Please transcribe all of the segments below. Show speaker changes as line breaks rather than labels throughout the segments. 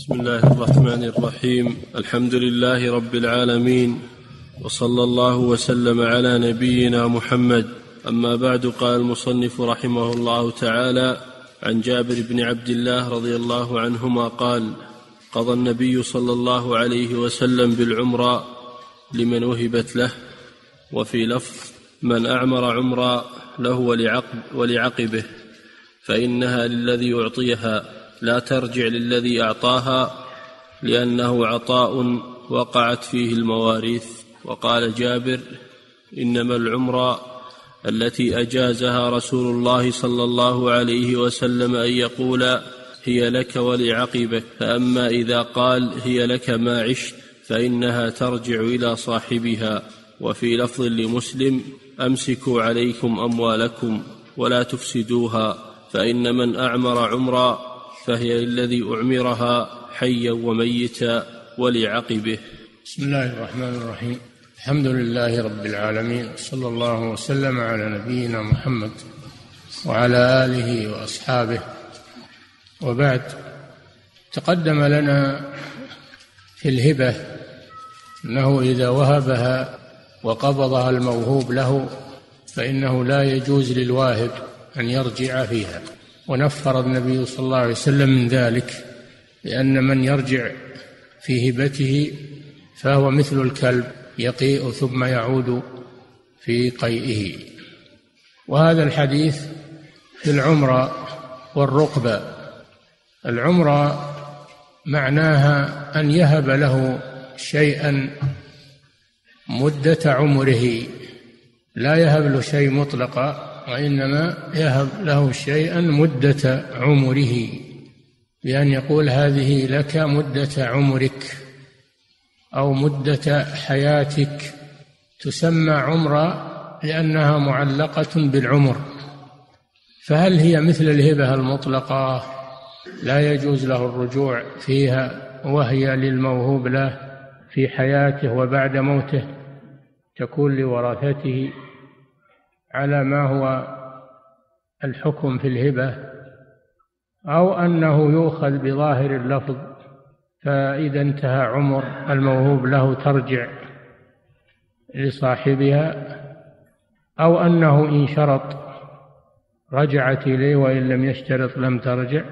بسم الله الرحمن الرحيم. الحمد لله رب العالمين وصلى الله وسلم على نبينا محمد. أما بعد قال المصنف رحمه الله تعالى عن جابر بن عبد الله رضي الله عنهما قال قضى النبي صلى الله عليه وسلم بالعمرة لمن وهبت له وفي لفظ من أعمر عمرا له ولعقب ولعقبه فإنها للذي أعطيها. لا ترجع للذي أعطاها لأنه عطاء وقعت فيه المواريث. وقال جابر إنما العمر التي أجازها رسول الله صلى الله عليه وسلم أن يقول هي لك ولعقبك. فأما إذا قال هي لك ما عشت فإنها ترجع إلى صاحبها. وفي لفظ لمسلم أمسكوا عليكم أموالكم ولا تفسدوها فإن من أعمر عمرا فهي للذي أعمرها حيا وميتا ولعقبه.
بسم الله الرحمن الرحيم. الحمد لله رب العالمين. صلى الله وسلم على نبينا محمد وعلى آله وأصحابه. وبعد تقدم لنا في الهبة أنه إذا وهبها وقبضها الموهوب له فإنه لا يجوز للواهب أن يرجع فيها. ونفر النبي صلى الله عليه وسلم من ذلك لأن من يرجع في هبته فهو مثل الكلب يقيء ثم يعود في قيئه. وهذا الحديث في العمرة والرقبة. العمرة معناها أن يهب له شيئا مدة عمره لا يهب له شيء مطلقا. وإنما يهب له شيئا مدة عمره بأن يقول هذه لك مدة عمرك أو مدة حياتك. تسمى عمرا لأنها معلقة بالعمر. فهل هي مثل الهبة المطلقة؟ لا يجوز له الرجوع فيها وهي للموهوب له في حياته وبعد موته تكون لورثته على ما هو الحكم في الهبة أو أنه يؤخذ بظاهر اللفظ فإذا انتهى عمر الموهوب له ترجع لصاحبها أو أنه إن شرط رجعت إليه وإن لم يشترط لم ترجع.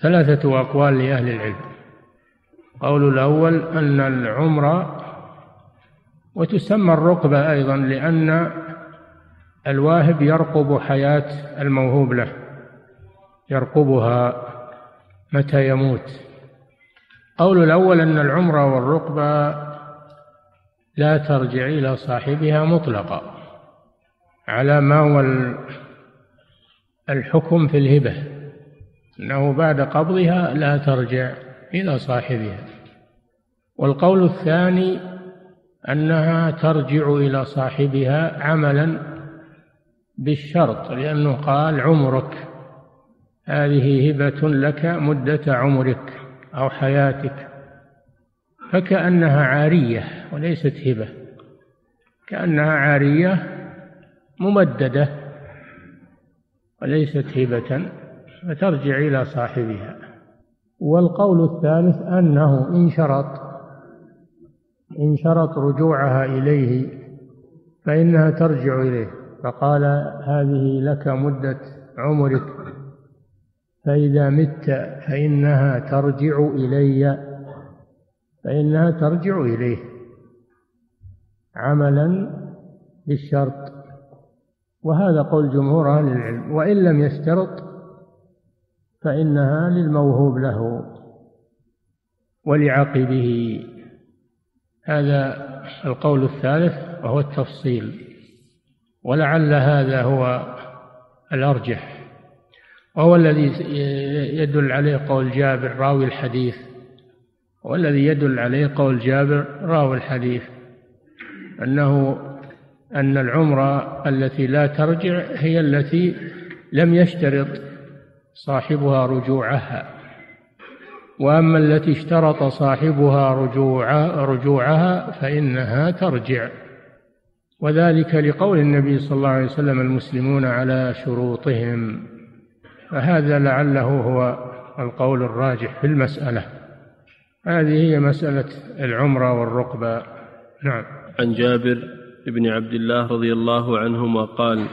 ثلاثة أقوال لأهل العلم. قول الأول أن العمر وتسمى الرقبة أيضا لأن الواهب يرقب حياة الموهوب له يرقبها متى يموت. قول الأول أن العمرة والرقبة لا ترجع إلى صاحبها مطلقا على ما هو الحكم في الهبة أنه بعد قبضها لا ترجع إلى صاحبها. والقول الثاني أنها ترجع إلى صاحبها عملا بالشرط لأنه قال عمرك. هذه هبة لك مدة عمرك أو حياتك. فكأنها عارية وليست هبة. كأنها عارية ممددة وليست هبة فترجع إلى صاحبها. والقول الثالث أنه إن شرط إن شرط رجوعها إليه فإنها ترجع إليه. فقال هذه لك مدة عمرك فإذا مت فإنها ترجع إلي فإنها ترجع إليه عملا بالشرط. وهذا قول جمهور أهل العلم وإن لم يشترط فإنها للموهوب له ولعقبه هذا القول الثالث وهو التفصيل. ولعل هذا هو الأرجح. وهو الذي يدل عليه قول جابر راوي الحديث. والذي يدل عليه قول جابر راوي الحديث. أنه أن العمرة التي لا ترجع هي التي لم يشترط صاحبها رجوعها. وأما التي اشترط صاحبها رجوع رجوعها فإنها ترجع. وذلك لقول النبي صلى الله عليه وسلم المسلمون على شروطهم. فهذا لعله هو القول الراجح في المسألة. هذه هي مسألة العمرة والرقبة. نعم.
عن جابر بن عبد الله رضي الله عنهما قال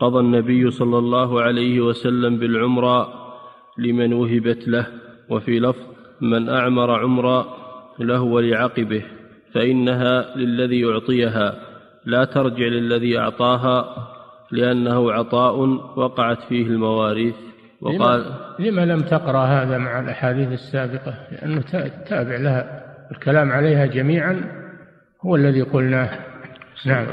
قضى النبي صلى الله عليه وسلم بالعمرة لمن وهبت له وفي لفظ من أعمر عمرا له ولعقبه فإنها للذي يعطيها لا ترجع للذي أعطاها لأنه عطاء وقعت فيه المواريث.
وقال لما لم تقرأ هذا مع الأحاديث السابقة؟ لأنه تابع لها. الكلام عليها جميعا هو الذي قلناه. نعم.